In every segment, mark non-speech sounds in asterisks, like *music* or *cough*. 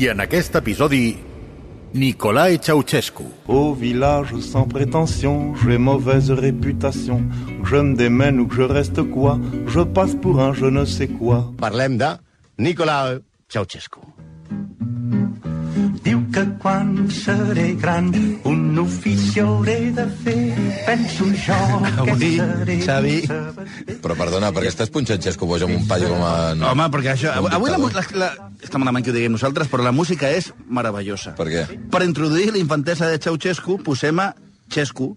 I en aquest episodi, Nicolae Ceausescu. Au village sans prétention, j'ai mauvaise réputation. Je me démène ou que je reste quoi, je passe pour un je ne sais quoi. Parlem de Nicolae Ceausescu. Que quan seré gran un ofici hauré de fer. Penso jo *laughs* que Avui, seré... Xavi... Però perdona, perquè estàs punxant Xesco Boix amb un paio com a... No. Home, perquè això... Avui la, la, la, està malament que ho diguem nosaltres, però la música és meravellosa. Per què? Per introduir la infantesa de Ceausescu, posem a Xescu.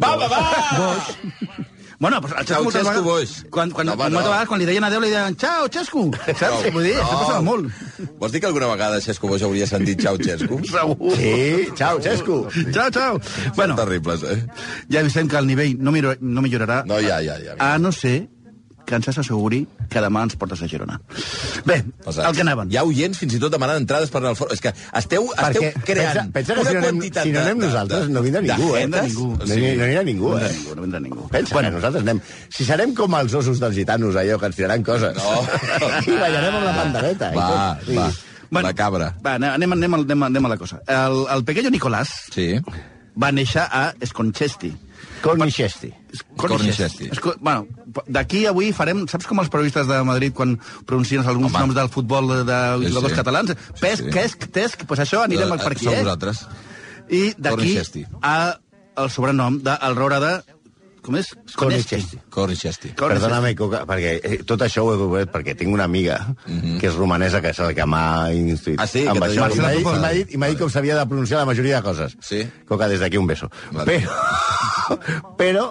Va, va, va! Bueno, pues el Xescu moltes Ceausescu vegades... Boix. Quan, quan, No, moltes no. vegades, quan li deien adéu, li deien Ciao, Xescu! Saps? Vull dir, això passava molt. Vols dir que alguna vegada Xesco Boix hauria sentit xau Xesco? *laughs* Segur. Sí, Ceausescu. Ciao, ciao. Bueno, Terribles, eh? ja avisem que el nivell no, millor, no millorarà No, ja, ja, ja. a no ser que ens asseguri que demà ens portes a Girona. Bé, Pesats. el que anaven. Hi ha oients fins i tot demanant entrades per anar al foro. És que esteu, esteu Perquè creant pensa, pensa que una si no anem, quantitat si no anem de, nosaltres de, no vindrà ningú, eh? jetes. ningú. No, no, no anirà ningú, No vindrà eh? ningú, no vindrà ningú. Pensa bueno. que nosaltres anem... Si serem com els ossos dels gitanos, allò, que ens tiraran coses. No. *laughs* I ballarem amb la pandereta. i Va. Sí. va. La cabra. Va, anem, anem, anem, anem, anem a la cosa. El, el pequeño Nicolás Sí. va néixer a Sconchesti. Cornichesti. Cornichesti. Bueno, d'aquí avui farem... Saps com els periodistes de Madrid quan pronuncien alguns Home. noms del futbol de, de Sí, jugadors sí. catalans? Pesc, Sí. quesc, tesc, pues això anirem per aquí, Som eh? vosaltres. I d'aquí a el sobrenom de el roure de... Com és? Cornichesti. Cornichesti. Perdóname, Coca, perquè eh, tot això ho he obert perquè tinc una amiga que és romanesa, que és la que m'ha instruït Ah, sí? amb Que això. I m'ha dit, dit, m'ha dit com s'havia de pronunciar la majoria de coses. Sí? Coca, des d'aquí un beso. Vale. Però, *laughs* però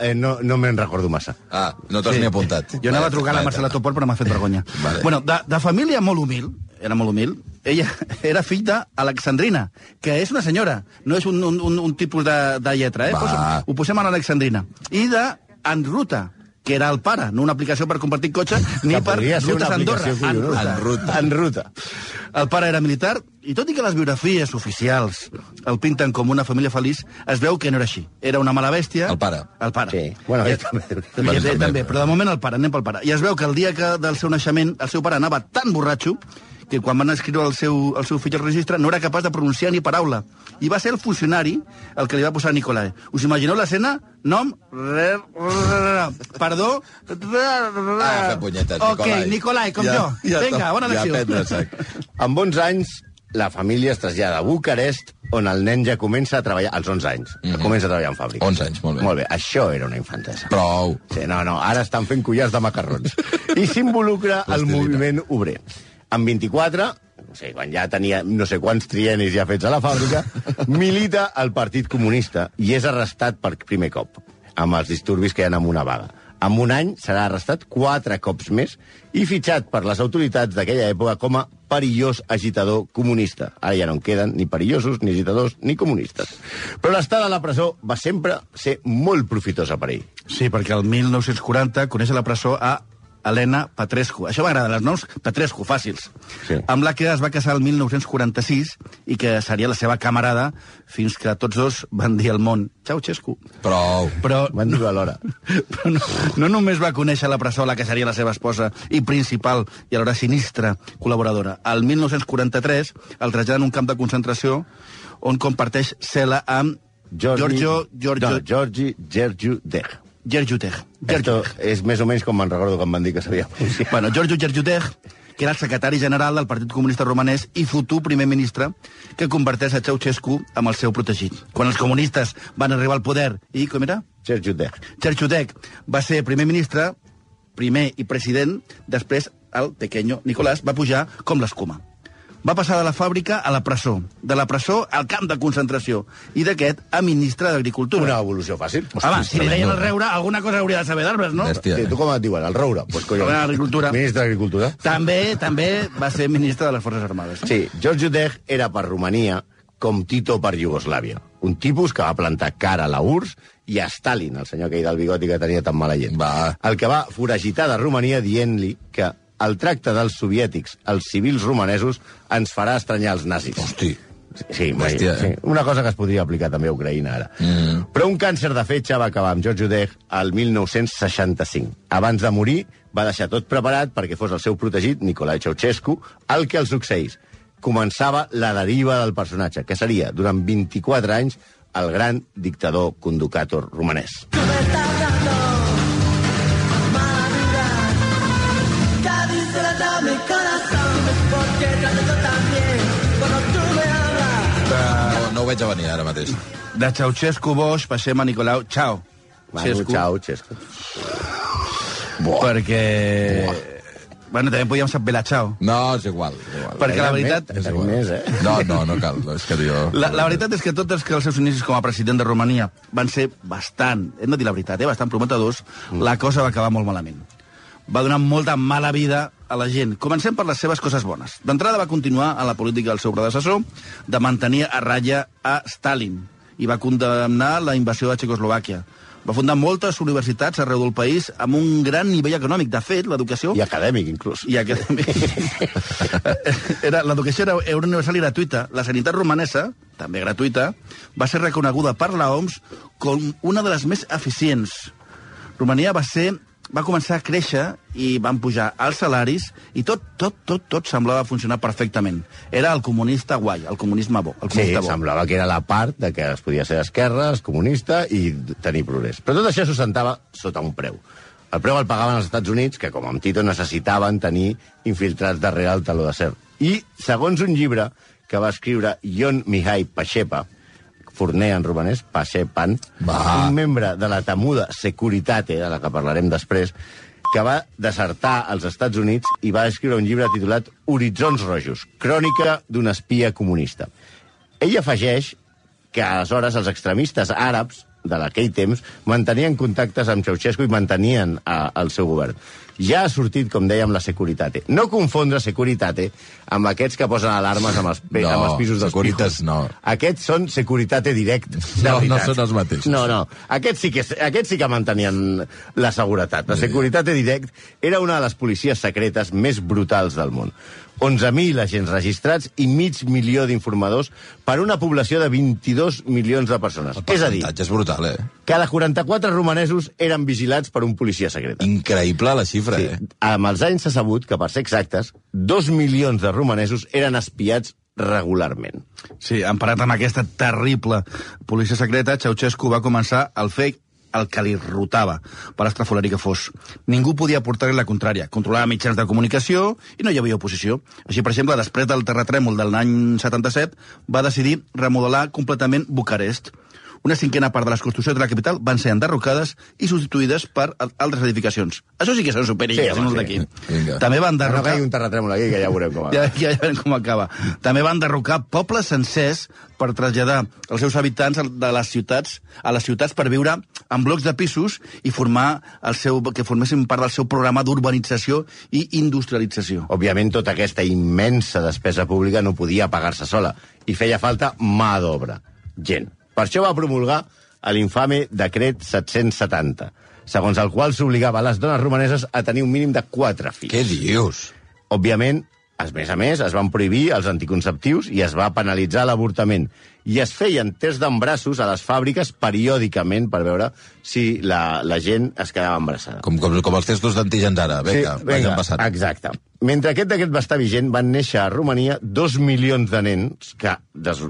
eh, no, no me'n recordo massa. Ah, no t'has ni apuntat. Jo anava a Vale, trucar a la vale, Marcela vale. Topol, però m'ha fet vergonya. Vale. Bueno, de, de família molt humil, era molt humil, ella era fill d'Alexandrina, que és una senyora, no és un, un, un, un tipus de, de lletra, eh? Va. Pues, ho posem a l'Alexandrina. I de Enruta, que era el pare, no una aplicació per compartir cotxe, *laughs* ni per rutes a Andorra. aplicació collonuda. En En ruta. En ruta. el pare era militar, i tot i que les biografies oficials el pinten com una família feliç, es veu que no era així. Era una mala bèstia. El pare. El pare. Sí. Bueno, ell Eh, també. Bueno, *laughs* també, també. però de moment el pare, anem pel pare. I es veu que el dia que del seu naixement el seu pare anava tan borratxo que quan van escriure el seu, el seu fill al registre no era capaç de pronunciar ni paraula. I va ser el funcionari el que li va posar Nicolae. Us imagineu l'escena? Nom... re- re- Perdó... Ah, fer punyetes, Ok, Nicolai. Nicolai, com Ja- jo. ja Vinga, bona Ja prendre sac. Amb 11 anys, la família es trasllada a Bucarest, on el nen ja comença a treballar, als 11 anys, Mhm. comença a treballar en fàbrica. 11 anys, molt bé. Molt bé, això era una infantesa. Prou. Sí, no, no, ara estan fent collars de macarrons. *laughs* I s'involucra el Plastilina. moviment obrer. Amb 24, no sé, quan ja tenia no sé quants trienis ja fets a la fàbrica, *laughs* milita al Partit Comunista i és arrestat per primer cop, amb els disturbis que hi ha amb una vaga. En un any serà arrestat quatre cops més i fitxat per les autoritats d'aquella època com a perillós agitador comunista. Ara ja no en queden ni perillosos, ni agitadors, ni comunistes. Però l'estada a la presó va sempre ser molt profitosa per ell. Sí, perquè el 1940 coneix a la presó a Helena Petrescu. Això m'agrada, els noms Petrescu, fàcils. Sí. Amb la que es va casar el 1946 i que seria la seva camarada fins que tots dos van dir al món Ceausescu. Prou. Però, Van dir-ho alhora. *laughs* però no, no només va conèixer la presó la que seria la seva esposa i principal i alhora sinistra col·laboradora. El 1943 el traslladen a un camp de concentració on comparteix cel·la amb Giorgio, Giorgio, No, Giorgi Gergiu Deg. Gergiuteg. Esto és més o menys com me'n recordo em van dir que sabia *laughs* pronunciar. Bueno, Giorgio Gergiuteg, que era el secretari general del Partit Comunista Romanès i futur primer ministre, que converteix a Ceausescu amb el seu protegit. Quan els comunistes van arribar al poder, i com era? Gergiu Deg. Gergiuteg va ser primer ministre, primer i president, després el pequeño Nicolás va pujar com l'escuma. Va passar de la fàbrica a la presó, de la presó al camp de concentració, i d'aquest a ministre d'Agricultura. Una evolució fàcil. Home, si li deien el reure, alguna cosa hauria de saber d'arbres, no? Hòstia. Sí, tu com et diuen? El roure? Pues, collons. Agricultura. Ministre d'Agricultura. També també va ser ministre de les Forces Armades. Sí, George Udeh era per Romania com Tito per Iugoslàvia. Un tipus que va plantar cara a la URSS i a Stalin, el senyor aquell del bigoti que tenia tan mala llet. Va. El que va foragitar de Romania dient-li que el tracte dels soviètics als civils romanesos ens farà estranyar els nazis. Hosti. Sí, Bèstia, sí, eh? una cosa que es podria aplicar també a Ucraïna ara. Mm. Però un càncer de fetge va acabar amb George Udeh al 1965. Abans de morir, va deixar tot preparat perquè fos el seu protegit, Nicolae Ceausescu, el que el succeís. Començava la deriva del personatge, que seria, durant 24 anys, el gran dictador conducàtor romanès. Veig a venir ara mateix. De Ceausescu Bosch passem a Nicolau Chao. Manu Ceausescu, Ceausescu. Perquè... Bueno, també podíem saber la Chao. No, és igual. És igual. Perquè la veritat... més, tenim més, eh? No, no, no cal. És que jo... La, la veritat és que tots els que els seus inicis com a president de Romania van ser bastant, hem de dir la veritat, eh, bastant prometedors, la cosa va acabar molt malament. Va donar molta mala vida a la gent. Comencem per les seves coses bones. D'entrada va continuar a la política del seu predecessor de mantenir a ratlla a Stalin i va condemnar la invasió de Txecoslovàquia. Va fundar moltes universitats arreu del país amb un gran nivell econòmic. De fet, l'educació... I acadèmic, inclús. I acadèmic. *laughs* era, l'educació era, era universal i gratuïta. La sanitat romanesa, també gratuïta, va ser reconeguda per la OMS com una de les més eficients. Romania va ser va començar a créixer i van pujar els salaris i tot, tot, tot, tot semblava funcionar perfectament. Era el comunista guai, el comunisme bo. El Sí, comunista bo. semblava que era la part de que es podia ser d'esquerres, comunista i tenir progrés. Però tot això s'ho sentava sota un preu. El preu el pagaven els Estats Units, que com amb Tito necessitaven tenir infiltrats darrere el taló d'acer. I, segons un llibre que va escriure Ion Mihai Pachepa, forner en romanès, Pachepan, Va. un membre de la temuda Securitate, de la que parlarem després, que va desertar als Estats Units i va escriure un llibre titulat Horitzons Rojos, crònica d'un espia comunista. Ell afegeix que aleshores els extremistes àrabs de l'aquell temps mantenien contactes amb Ceausescu i mantenien a, el seu govern. Ja ha sortit, com dèiem, la Securitate. No confondre Securitate amb aquests que posen alarmes amb els, pe No, amb els pisos dels Securitas pijos. no. Aquests són Securitate direct. de No, no veritat. són els mateixos. No, no. Aquests sí, que, aquests sí que mantenien la seguretat. La Securitate Direct era una de les policies secretes més brutals del món. 11.000 agents registrats i mig milió d'informadors per una població de 22 milions de persones. El És a dir, és brutal, eh? cada 44 romanesos eren vigilats per un policia secret. Increïble la xifra, Sí. eh? Amb els anys s'ha sabut que, per ser exactes, dos milions de romanesos eren espiats regularment. Sí, emparat amb aquesta terrible policia secreta, Ceausescu va començar el fer el que li rotava, per estrafolari que fos. Ningú podia portar-li la contrària. Controlava mitjans de comunicació i no hi havia oposició. Així, per exemple, després del terratrèmol del l'any 77, va decidir remodelar completament Bucarest. Una cinquena part de les construccions de la capital van ser enderrocades i substituïdes per al- altres edificacions. Això sí que són superilles, Sí, home, sí, d'aquí. També van No enderrocar... caigui un terratrèmol aquí, que ja veurem com va. Ja, ja, ja veurem com acaba. També van derrocar pobles sencers per traslladar els seus habitants de les ciutats a les ciutats per viure en blocs de pisos i formar el seu, que formessin part del seu programa d'urbanització i industrialització. Òbviament, tota aquesta immensa despesa pública no podia pagar-se sola i feia falta mà d'obra, gent. Per això va promulgar l'infame decret 770, segons el qual s'obligava a les dones romaneses a tenir un mínim de quatre fills. Què dius? Òbviament, a més a més, es van prohibir els anticonceptius i es va penalitzar l'avortament. I es feien tests d'embrassos a les fàbriques periòdicament per veure si la, la gent es quedava embarassada. Com, com, com els testos d'antígens ara. Vinga, sí, vinga passant. exacte. Mentre aquest decret va estar vigent, van néixer a Romania dos milions de nens que,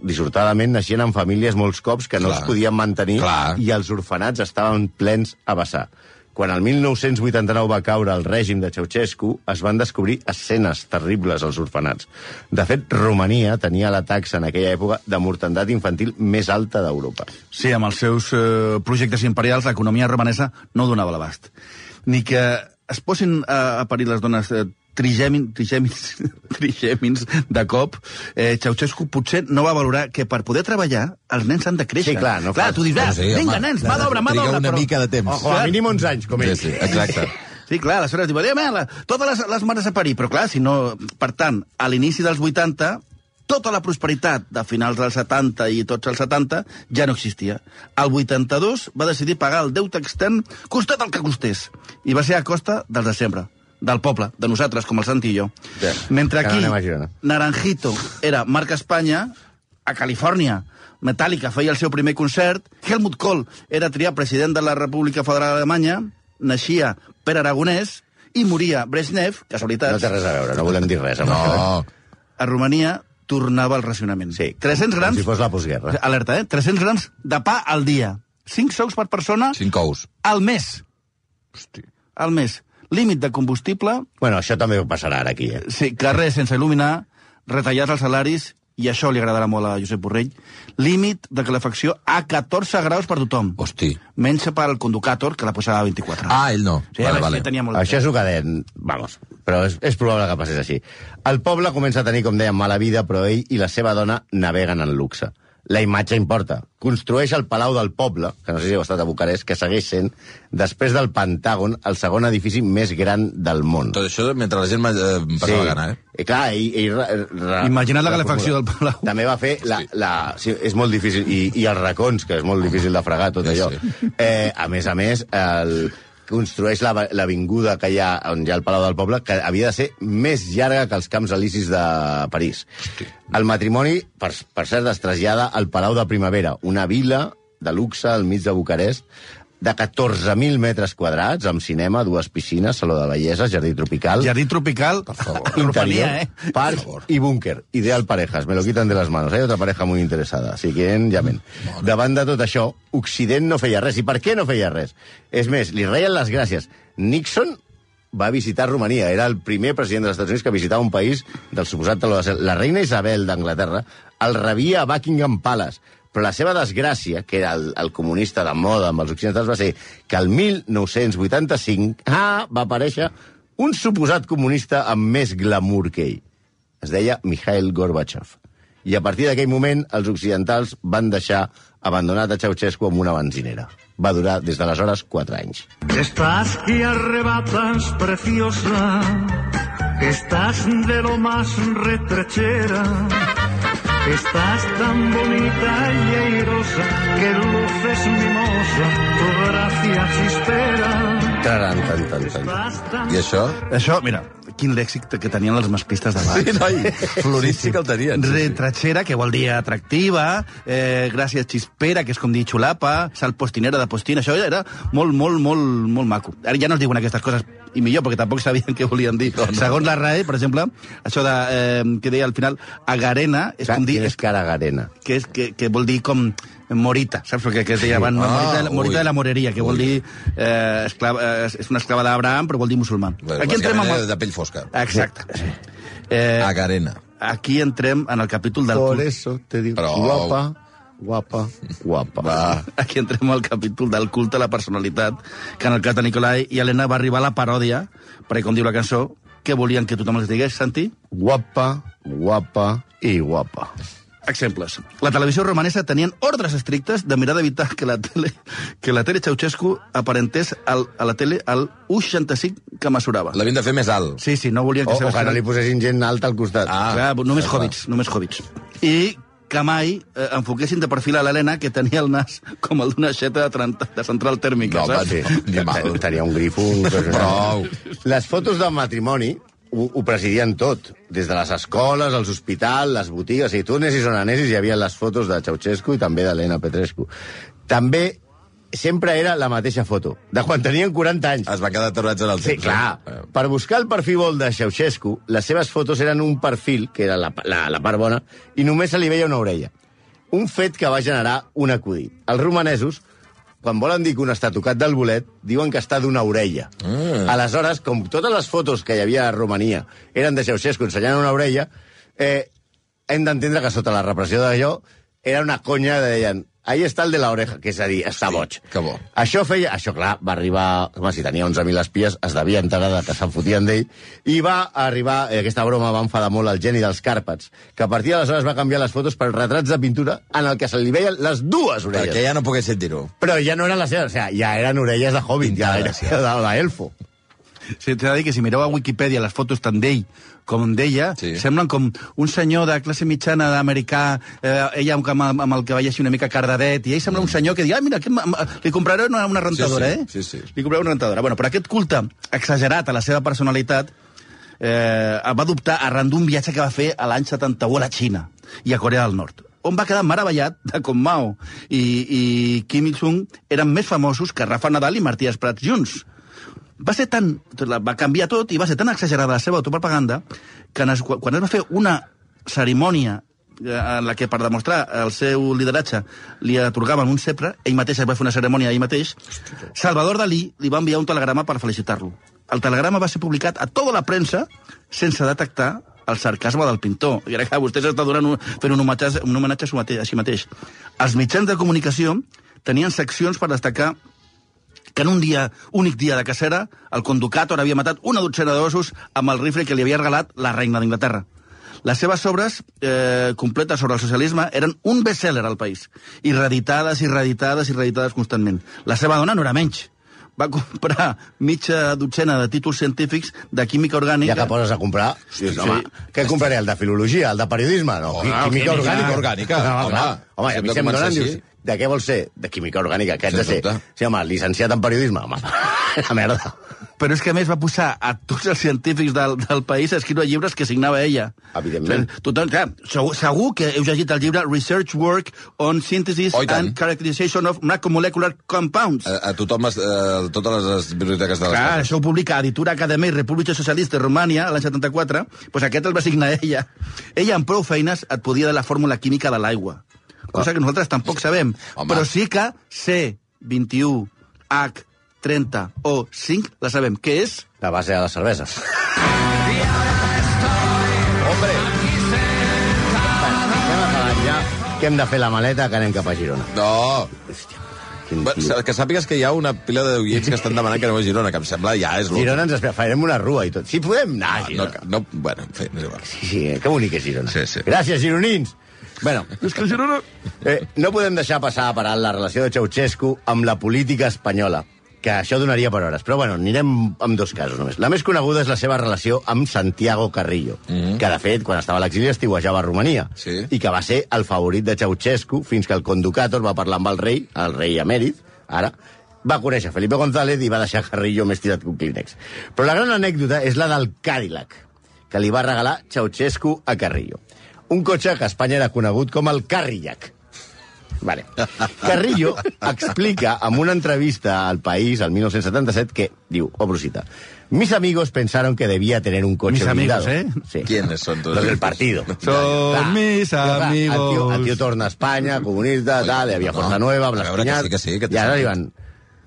dissortadament, naixien en famílies molts cops que no Clar. els podien mantenir Clar. i els orfenats estaven plens a vessar. Quan el 1989 va caure el règim de Ceausescu, es van descobrir escenes terribles als orfenats. De fet, Romania tenia la taxa en aquella època de mortandat infantil més alta d'Europa. Sí, amb els seus eh, projectes imperials, l'economia romanesa no donava l'abast. Ni que es posin a, a parir les dones eh, trigèmin, trigèmins, *laughs* trigèmins de cop, eh, Ceausescu potser no va valorar que per poder treballar els nens han de créixer. Sí, clar, no clar fa- tu dius, ah, sí, vinga, home, nens, mà d'obra, mà triga d'obra. una però- mica de temps. O com a mínim uns anys, com Sí, ell. sí, exacte. *laughs* Sí, clar, aleshores diu, "Adéu, la, totes les, les mares a parir, però clar, si no... Per tant, a l'inici dels 80, tota la prosperitat de finals dels 70 i tots els 70 ja no existia. El 82 va decidir pagar el deute extern costat el que costés, i va ser a costa dels de sempre del poble, de nosaltres, com el Santi i jo. Ja, Mentre aquí. Naranjito era marca Espanya, a Califòrnia Metallica feia el seu primer concert, Helmut Kohl era triat president de la República Federal Alemanya, naixia Per Aragonès i moria Brezhnev, No casualitats, té res a veure, no volem dir res. Amb això. No, a Romania tornava al racionament. Sí, 300 com grams, si fos la postguerra. alerta, eh? 300 grams de pa al dia. 5 sous per persona cinc ous. al mes. Hosti. Al mes. Límit de combustible, Bueno, això també passarà ara aquí, eh? Sí, carrers sense il·luminar, retallats els salaris, i això li agradarà molt a Josep Borrell, límit de calefacció a 14 graus per tothom. Hosti. Menys per al conducàtor, que la posava a 24. Ah, ell no. Sí, vale, vale, tenia molt Això és el que deien, vamos, però és, és probable que passés així. El poble comença a tenir, com dèiem, mala vida, però ell i la seva dona naveguen en luxe. La imatge importa. Construeix el Palau del Poble, que no sé si heu estat a Bucarest, que segueix sent, després del Pentàgon, el segon edifici més gran del món. Tot això mentre la gent eh, passa la gana, eh? I clar, ell, ell, re- re- Imagina't la calefacció del Palau. També va fer la... la sí, és molt difícil, i, i els racons, que és molt difícil de fregar, tot Sí, allò. sí. Eh, a més a més, el, construeix la- l'avinguda que hi ha on hi ha el Palau del Poble, que havia de ser més llarga que els Camps Elisis de París. El matrimoni, per, per cert, es trasllada al Palau de Primavera, una vila de luxe al mig de Bucarest, de 14.000 metres quadrats, amb cinema, dues piscines, saló de bellesa, jardí tropical... Jardí tropical, *laughs* Interior, Orfania, eh? parc y búnker. Ideal parejas. Me lo quitan de las manos. Hay otra pareja muy interesada. Si quieren, llamen. Davant de tot això, Occident no feia res. I per què no feia res? És més, li reien les gràcies. Nixon va visitar Romania. Era el primer president dels Estats Units que visitava un país del suposat taló de. La reina Isabel d'Anglaterra el rebia a Buckingham Palace. Però la seva desgràcia, que era el, el comunista de moda amb els occidentals, va ser que el 1985 ah, va aparèixer un suposat comunista amb més glamour que ell. Es deia Mikhail Gorbachev. I a partir d'aquell moment, els occidentals van deixar abandonat a Ceausescu amb una benzinera. Va durar des d'aleshores 4 anys. Estás que arrebatas, preciosa. Estás de lo más retrechera. Estás tan bonita y airosa que luces mimosa, tu gracia chispera. Taran, tan, tan, tan. I això? Això, mira, quin lèxic que tenien els masclistes de Sí, noi, florístic el tenien. Sí, sí. Retratxera, que vol dir atractiva, eh, gràcies xispera, que és com dir xulapa, salpostinera de postina, això era molt, molt, molt, molt maco. Ara ja no es diuen aquestes coses, i millor, perquè tampoc sabien què volien dir. No, no. Segons la RAE, per exemple, això de, eh, que deia al final, agarena, és com dir, Quina és cara garena? que, és, que, que vol dir com morita, saps? Perquè que es deia abans, Ah, morita, de- morita de la moreria, que vol Ui. dir eh, esclava, eh, és una esclava d'Abraham, però vol dir musulmà. Bueno, Aquí entrem amb... De pell fosca. Exacte. Eh, Agarena. aquí entrem en el capítol del Por eso te digo, Però- guapa, guapa, guapa. Va. Aquí entrem al capítol del culte a la personalitat, que en el cas de Nicolai i Helena va arribar a la paròdia, perquè com diu la cançó, què volien que tothom els digués, Santi? Guapa, guapa i guapa. Exemples. La televisió romanesa tenien ordres estrictes de mirar d'evitar que la tele, que la tele Ceausescu aparentés al, a la tele al 1,65 que mesurava. L'havien de fer més alt. Sí, sí, no volien O, que o que no li posessin gent alta al costat. Ah. Clar, només clar. hobbits, només hobbits. I que mai eh, enfoquessin de perfil a l'Helena, que tenia el nas com el d'una aixeta de, de central tèrmica, No, saps? va, Sí, tenia un grifo. *laughs* Prou. Les fotos del matrimoni ho, ho presidien tot, des de les escoles, els hospitals, les botigues, i tu anessis on anessis hi havia les fotos de Ceausescu i també d'Helena Petrescu. També sempre era la mateixa foto, de quan tenien 40 anys. Es va quedar aturats en el Sí, temps. clar. eh? Per buscar el perfil vol de Ceausescu, les seves fotos eren un perfil, que era la, la, la part bona, i només se li veia una orella. Un fet que va generar un acudit. Els romanesos, quan volen dir que un està tocat del bolet, diuen que està d'una orella. Mm. Aleshores, com totes les fotos que hi havia a Romania eren de Ceausescu ensenyant una orella, eh, hem d'entendre que sota la repressió d'allò era una conya, deien, ahí està el de la oreja, que és a dir, està boig. que bo. Això feia... Això, clar, va arribar... Home, si tenia 11.000 espies, es devia enterar de que se'n fotien d'ell, i va arribar... Eh, aquesta broma va enfadar molt el geni dels Càrpats, que a partir d'aleshores va canviar les fotos per retrats de pintura en el que se li veien les dues orelles. Perquè ja no pogués sentir-ho. Però ja no eren les seves, o sigui, ja eren orelles de Hobbit, ja era de l'elfo. Sí, T'he de dir que si mireu a Wikipedia les fotos tant d'ell com d'ella, Sí. semblen com un senyor de classe mitjana d'americà, eh, ella amb, amb, amb el cavall així una mica cardadet, i ell sembla un senyor que diu, ah, mira, que, li compraré una, una rentadora, Sí, sí, eh? sí, sí. Li compraré una rentadora. Bueno, però aquest culte exagerat a la seva personalitat eh, va adoptar arran d'un viatge que va fer a l'any 71 a la Xina i a Corea del Nord on va quedar meravellat de com Mao i, i Kim Il-sung eren més famosos que Rafa Nadal i Martí Esprats junts va ser tan... va canviar tot i va ser tan exagerada la seva autopropaganda que es, quan es va fer una cerimònia eh, en la que per demostrar el seu lideratge li atorgaven un cepre, ell mateix es va fer una cerimònia ell mateix, Salvador Dalí li va enviar un telegrama per felicitar-lo. El telegrama va ser publicat a tota la premsa sense detectar el sarcasme del pintor. I ara, clar, vostè s'està donant un, fent un homenatge, un homenatge a si mateix. Els mitjans de comunicació tenien seccions per destacar que en un dia, únic dia de cacera, el conducàtor havia matat una dotzena d'ossos amb el rifle que li havia regalat la reina d'Inglaterra. Les seves obres eh, completes sobre el socialisme eren un best-seller al país, i reeditades i reeditades i reeditades constantment. La seva dona no era menys. Va comprar mitja dotzena de títols científics de química orgànica... Ja que poses a comprar, dius, home, què compraré, el de filologia, el de periodisme? No, Home, química, química, orgànica. orgànica, No, home. home, Si a mi si em donen, dius, de què vols ser? De química orgànica, què has de ser? Sí, home, llicenciat en periodisme, home, *laughs* la merda. Però és que a més va posar a tots els científics del, del país a escriure llibres que signava ella. Evidentment. Tothom, clar, segur, segur que heu llegit el llibre Research Work on Synthesis Oh, and Characterization of Macromolecular Compounds. A, a tothom, es- eh, totes les biblioteques de les Clar, cases. això ho publica Editura Acadèmia i República Socialista de Romània l'any 74, doncs aquest el va signar ella. Ella amb prou feines et podia dar la fórmula química de l'aigua, cosa que nosaltres tampoc sabem, Home. però sí que C21, H, 30 o 5 la sabem. Què és? La base de les cerveses. Hombre, Anem ja, que hem de fer la maleta, que anem cap a Girona. no. Quin Bé, tio. Que sàpigues que hi ha una pila d'oients que estan demanant que aneu a Girona, que em sembla ja és l'últim. Girona ens espera, farem una rua i tot. Si podem anar a No, Girona. no, bueno, en fi, és igual. Sí, sí, que bonic és Girona. Sí, sí. Gràcies, gironins. Bueno, És que Girona... eh, no podem deixar passar per alt la relació de Ceausescu amb la política espanyola, que això donaria per hores. Però, bueno, anirem amb dos casos només. La més coneguda és la seva relació amb Santiago Carrillo, mm -hmm. que, de fet, quan estava a l'exili estiuejava a Romania, Sí. i que va ser el favorit de Ceausescu fins que el conducàtor va parlar amb el rei, el rei emèrit, ara, va conèixer Felipe González i va deixar Carrillo més tirat que un clínex. Però la gran anècdota és la del Cadillac, que li va regalar Ceausescu a Carrillo. Un cotxe que a Espanya era conegut com el Carrillac. Vale. Carrillo explica en una entrevista al País, al 1977, que diu, obro cita, mis amigos pensaron que debía tener un coche Mis amigos, blindado. ¿eh? Sí. ¿Quiénes son todos Los del partido. Son mis Clar, El tio, amigos. el tio torna a Espanya, comunista, Oye, tal, hi havia no, Força Nueva, a Blas veure que sí, que sí, que y ahora sentit. iban,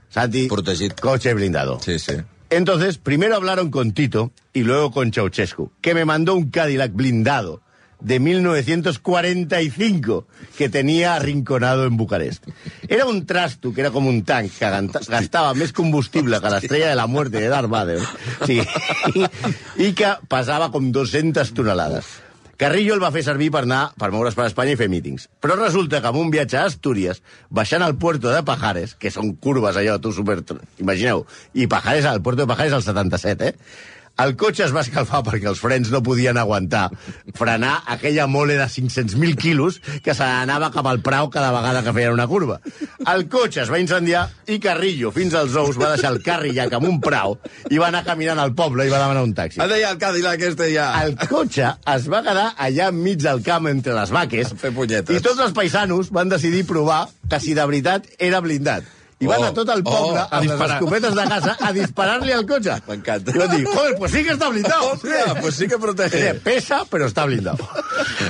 Santi, Protegit. coche blindado. Sí, sí. Entonces, primero hablaron con Tito y luego con Ceausescu, que me mandó un Cadillac blindado de 1945 que tenía arrinconado en Bucarest. Era un trasto que era como un tank que gastava més combustible que l'estrella de la muerte de Darth Vader sí. *laughs* i que pesava com 200 tonelades. Carrillo el va fer servir per anar, per moure's per Espanya i fer mítings. Però resulta que amb un viatge a Astúries, baixant al puerto de Pajares, que són curves allò, tu super... Imagineu, i Pajares, al puerto de Pajares al 77, eh? El cotxe es va escalfar perquè els frens no podien aguantar frenar aquella mole de 500.000 quilos que se n'anava cap al prau cada vegada que feien una curva. El cotxe es va incendiar i Carrillo, fins als ous, va deixar el Carrillac amb un prau i va anar caminant al poble i va demanar un taxi. Ha deia el Cadillac este ja. El cotxe es va quedar allà enmig del camp entre les vaques i tots els paisanos van decidir provar que si de veritat era blindat. I van Oh, a tot el poble, oh, amb les escopetes de casa, a disparar-li al cotxe. M'encanta. I van dir, joder, pues sí que està blindat. Hòstia, pues sí que protege. Eh, Pesa, però està blindat.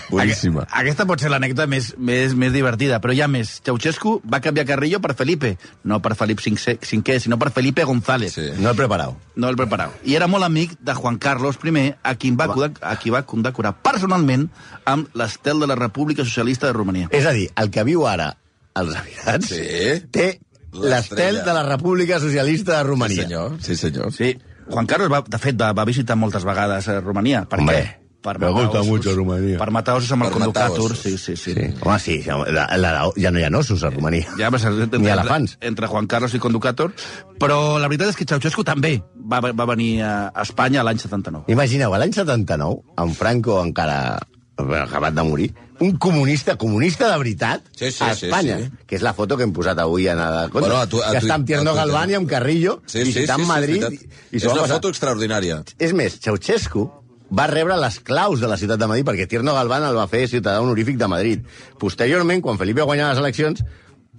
Boníssima. Aquesta pot ser l'anècdota més, més, més divertida, però ha més. Ceausescu va canviar Carrillo per Felipe, no per Felip V, sinó per Felipe González. Sí. No he preparat. No el preparau. I era molt amic de Juan Carlos I, a qui, va, a qui va condecorar personalment amb l'estel de la República Socialista de Romania. És a dir, el que viu ara als Emirats, Sí. té. L'estel de la República Socialista de Sí, Romania. senyor. Sí, senyor. Sí. Juan Carlos, va, de fet, va, va visitar moltes vegades a Romania. Per Hombre, què? Per gusta ossos. mucho Romania. Per matar ossos amb el Per matar conducàtor. ossos. Sí, sí, sí. Sí. Home, sí, la, la, ja no hi ha ossos a Romania. Ja, pues, entre, Ni elefants. Entre Juan Carlos i Conducàtor. Però la veritat és que Ceausescu també va, va venir a Espanya l'any 79. Imagineu, l'any 79, en Franco encara bueno, acabat de morir, un comunista, comunista de veritat, Sí, sí, a sí, Espanya, sí. que és la foto que hem posat avui el compte, Bueno, a tu- a que tu- està amb Tierno a Galván i amb Carrillo, Sí, sí, sí, visitant sí, és Madrid. i, i és una passar. foto extraordinària. És més, Ceausescu va rebre les claus de la ciutat de Madrid perquè Tierno Galván el va fer ciutadà honorífic de Madrid. Posteriorment, quan Felipe guanyava les eleccions,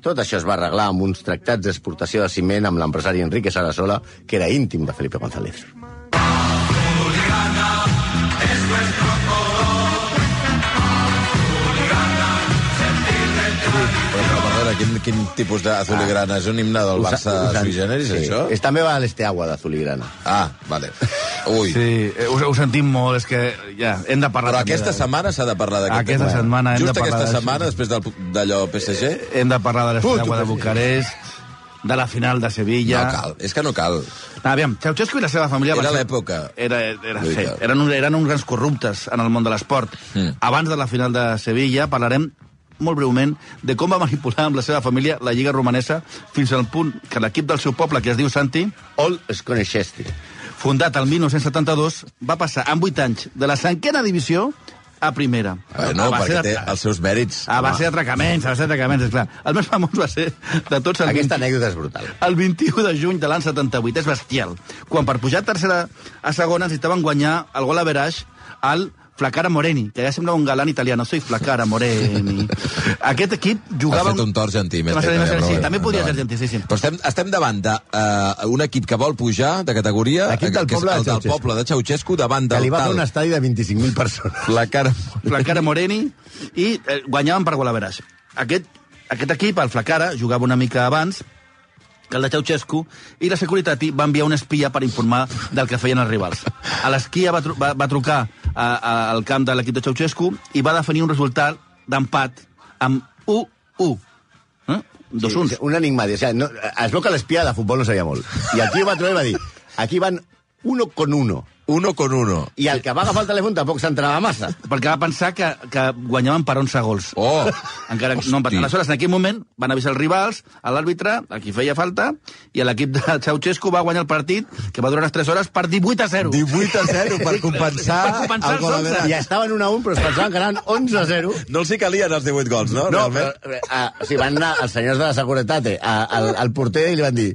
tot això es va arreglar amb uns tractats d'exportació de ciment amb l'empresari Enrique Sarasola, que era íntim de Felipe González. Quin, quin tipus d'azuligrana? És un himne del Barça Us- us- sui generis, sí. això? És, també va a l'Esteagua d'Azuligrana. Ah, vale. Ui. Sí, eh, ho, ho sentim molt, és que ja, hem de parlar Però aquesta de- setmana s'ha de parlar d'aquest Aquesta tema. setmana hem Just de parlar aquesta setmana, després del- d'allò PSG? Hem de parlar de l'Estrella de. Bucarest, de la final de Sevilla... No cal, és que no cal. Ah, aviam, Ceausescu i la seva família... Era ser- l'època. Era, era, sí, Veritat. eren, un- eren uns grans corruptes en el món de l'esport. Mm. Abans de la final de Sevilla parlarem molt breument de com va manipular amb la seva família la Lliga Romanesa fins al punt que l'equip del seu poble, que es diu Santi, Ol Sconeixesti. fundat el 1972, va passar en 8 anys de la cinquena divisió a primera. Bueno, A base perquè té els seus mèrits. A base d'atracaments, a base d'atracaments, és clar. El més famós va ser de tots els Aquesta anècdota és brutal. el 21 de juny de l'any 78. És bestial. Quan per pujar a tercera a segona necessitaven guanyar el gol a Veraix al Flacara Moreni, que ja sembla un galant italiano. Soy Flacara Moreni. *laughs* Aquest equip jugava... fet un tort argentí. més fet- però sí, també podia ser argentí, sí, sí. Però estem, estem davant d'un equip que vol pujar de categoria, L'equip del que és poble de el del poble de Ceausescu, davant Que del li va fer tal... un estadi de 25.000 persones. La cara... Flacara Moreni, i eh, guanyaven per Veraix. Aquest, aquest equip, el Flacara, jugava una mica abans que el de Ceausescu, i la Securitat va enviar un espia per informar del que feien els rivals. A l'esquia va, tru va, va trucar a, a, al camp de l'equip de Ceausescu i va definir un resultat d'empat amb 1-1. Eh? Dos Sí, uns. Un enigmàtic. O sigui, no, es veu que l'espia de futbol no sabia molt. I el tio va trobar i va dir, aquí van uno con uno. Uno con uno. I el que va agafar el telèfon tampoc s'entrava massa. Perquè va pensar que, que guanyaven per 11 gols. Oh! *laughs* Encara que no empaten. Aleshores, en aquell moment, van avisar els rivals, a l'àrbitre, a qui feia falta, i l'equip de Ceausescu va guanyar el partit, que va durar unes 3 hores, per 18 a 0. 18 a 0 per compensar, *laughs* Per compensar el gol a. I estaven 1 a 1, però es pensaven que anaven 11 a 0. No els hi calien els 18 gols, no? No, Realment? però, eh, o sigui, van anar els senyors de la Securitat eh, a- al, al porter i li van dir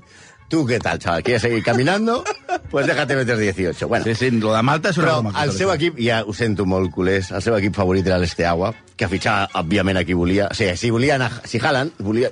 tu què tal, chaval, ¿quieres seguir caminando? Pues déjate meter 18. Bueno, Sí, sí, lo de Malta és una Però broma. el seu equip, ja ho sento molt, culers, el seu equip favorit era l'Esteagua, que fitxava, òbviament, a qui volia. O sigui, si volia anar... Si Haaland volia...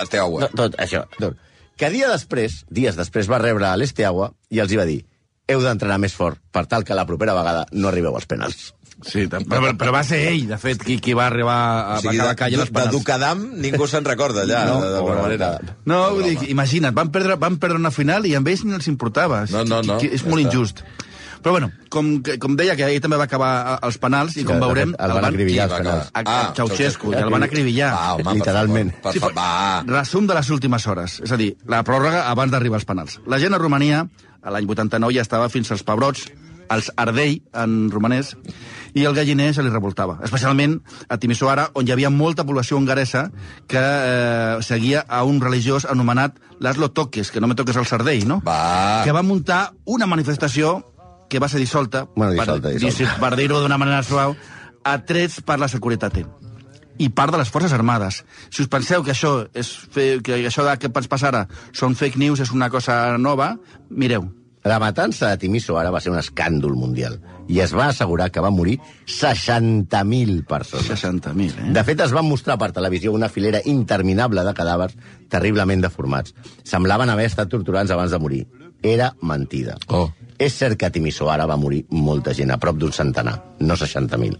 Esteagua. Tot, tot això. Tot. Que dia després, dies després, va rebre l'Esteagua i els hi va dir heu d'entrenar més fort per tal que la propera vegada no arribeu als penals. Sí, però, però va ser ell, de fet, qui, qui va arribar a O sigui, la calle de, de. Ducadam ningú se'n recorda allà, No, no, d'alguna manera. No, vull dir, imagina't, van perdre, van perdre una final i amb ells ni els importava. No, no, no, És ja molt injust. Però bueno, com, que- com deia, que ell també va acabar a- als penals i com veurem... el van acribillar als va penals. acabar? A- a Ceausescu, i el van acribillar. Va, home, per Literalment. favor, Per, favor, va. Resum de les últimes hores, és a dir, la pròrroga abans d'arribar als penals. La gent a Romania, a l'any 89, ja estava fins als pebrots, als ardei, en romanès, i el galliner se li revoltava. Especialment a Timisoara, on hi havia molta població hongaresa que eh, seguia a un religiós anomenat Laszlo Toques, que no me toques el sardell, no? Va. Que va muntar una manifestació que va ser dissolta, Bueno, dissolta, per, dissolta. per dir-ho d'una manera suau, a trets per la Securitat i part de les Forces Armades. Si us penseu que això és fe, que això de que ens passa ara són fake news, és una cosa nova, mireu. La matança de Timiso ara va ser un escàndol mundial i es va assegurar que va morir 60.000 persones. 60.000, eh? De fet, es van mostrar per televisió una filera interminable de cadàvers terriblement deformats. Semblaven haver estat torturats abans de morir. Era mentida. Oh. És cert que a Timisoara va morir molta gent, a prop d'un centenar, no 60.000.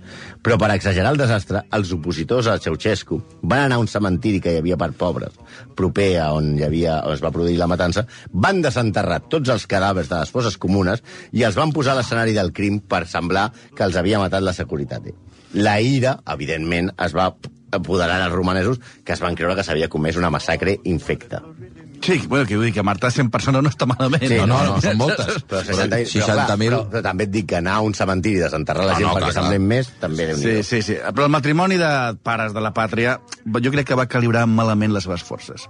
Però per exagerar el desastre, els opositors a Ceausescu van anar a un cementiri que hi havia per pobres, proper a on, hi havia, on es va produir la matança, van desenterrar tots els cadàvers de les fosses comunes i els van posar a l'escenari del crim per semblar que els havia matat la Securitat. La ira, evidentment, es va apoderar als romanesos que es van creure que s'havia comès una massacre infecta. Sí, bueno, que vull dir que matar 100 persones no està malament. Sí, No, no, no, són moltes. *laughs* Però, 60, però, 60.000. però, però també et dic que anar a un cementiri i desenterrar la No, gent no, perquè clar, semblem més, també déu Sí, sí, sí. Però el matrimoni de pares de la pàtria, jo crec que va calibrar malament les seves forces.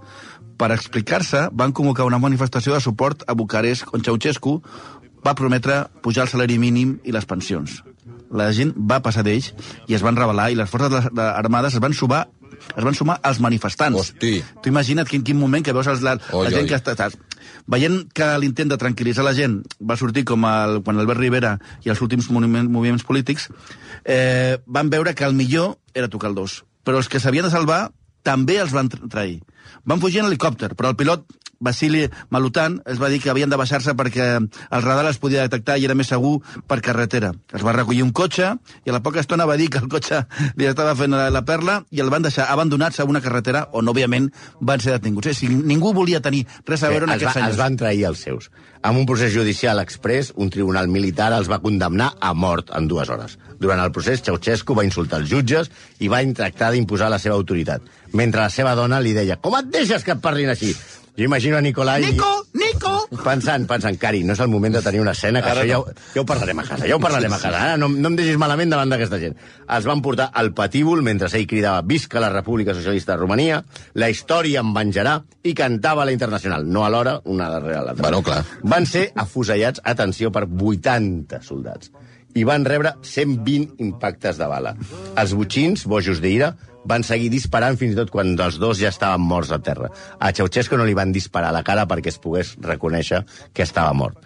Per explicar-se, van convocar una manifestació de suport a Bucarest, on Ceausescu va prometre pujar el salari mínim i les pensions. La gent va passar d'ells i es van rebel·lar i les forces de- de- armades es van sumar es van sumar als manifestants. Hosti. Tu imagina't quin, quin moment que veus els, la, Oi, la gent oi. que està... Estàs, veient que l'intent de tranquil·litzar la gent va sortir com el, quan Albert Rivera i els últims moviments, moviments polítics, eh, van veure que el millor era tocar el dos. Però els que s'havien de salvar també els van tra- trair. Van fugir en helicòpter, però el pilot Vasili Malutan es va dir que havien de baixar-se perquè el radar es podia detectar i era més segur per carretera. Es va recollir un cotxe i a la poca estona va dir que el cotxe li estava fent la, la perla i el van deixar abandonats a una carretera on, òbviament, van ser detinguts. A dir, ningú volia tenir res a veure amb els, aquests va, senyors. els van trair els seus. Amb un procés judicial express, un tribunal militar els va condemnar a mort en dues hores. Durant el procés, Ceausescu va insultar els jutges i va tractar d'imposar la seva autoritat, mentre la seva dona li deia «Com et deixes que et parlin així?» Jo imagino a Nicolai... Nico! Nico! Pensant, pensant, Cari, no és el moment de tenir una escena, que Ara això ja, no. ho, ja ho parlarem a casa, ja ho parlarem a casa. Ara no, no em deixis malament davant d'aquesta gent. Els van portar al patíbul mentre ell cridava Visca la República Socialista de Romania, la història em venjarà, i cantava la Internacional. No alhora, una darrere l'altra. Bueno, clar. Van ser afusellats, atenció, per 80 soldats i van rebre 120 impactes de bala. Els butxins, bojos d'ira, van seguir disparant fins i tot quan els dos ja estaven morts a terra. A Ceausescu no li van disparar a la cara perquè es pogués reconèixer que estava mort.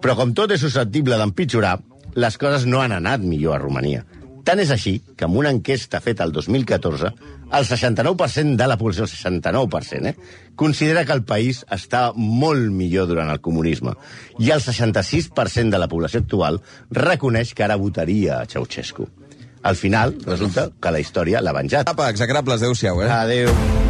Però com tot és susceptible d'empitjorar, les coses no han anat millor a Romania. Tant és així que en una enquesta feta el 2014, el 69% de la població, el 69%, eh, considera que el país està molt millor durant el comunisme. I el 66% de la població actual reconeix que ara votaria a Ceausescu. Al final, resulta que la història l'ha venjat. Apa, execrables, adeu-siau, eh? Adéu.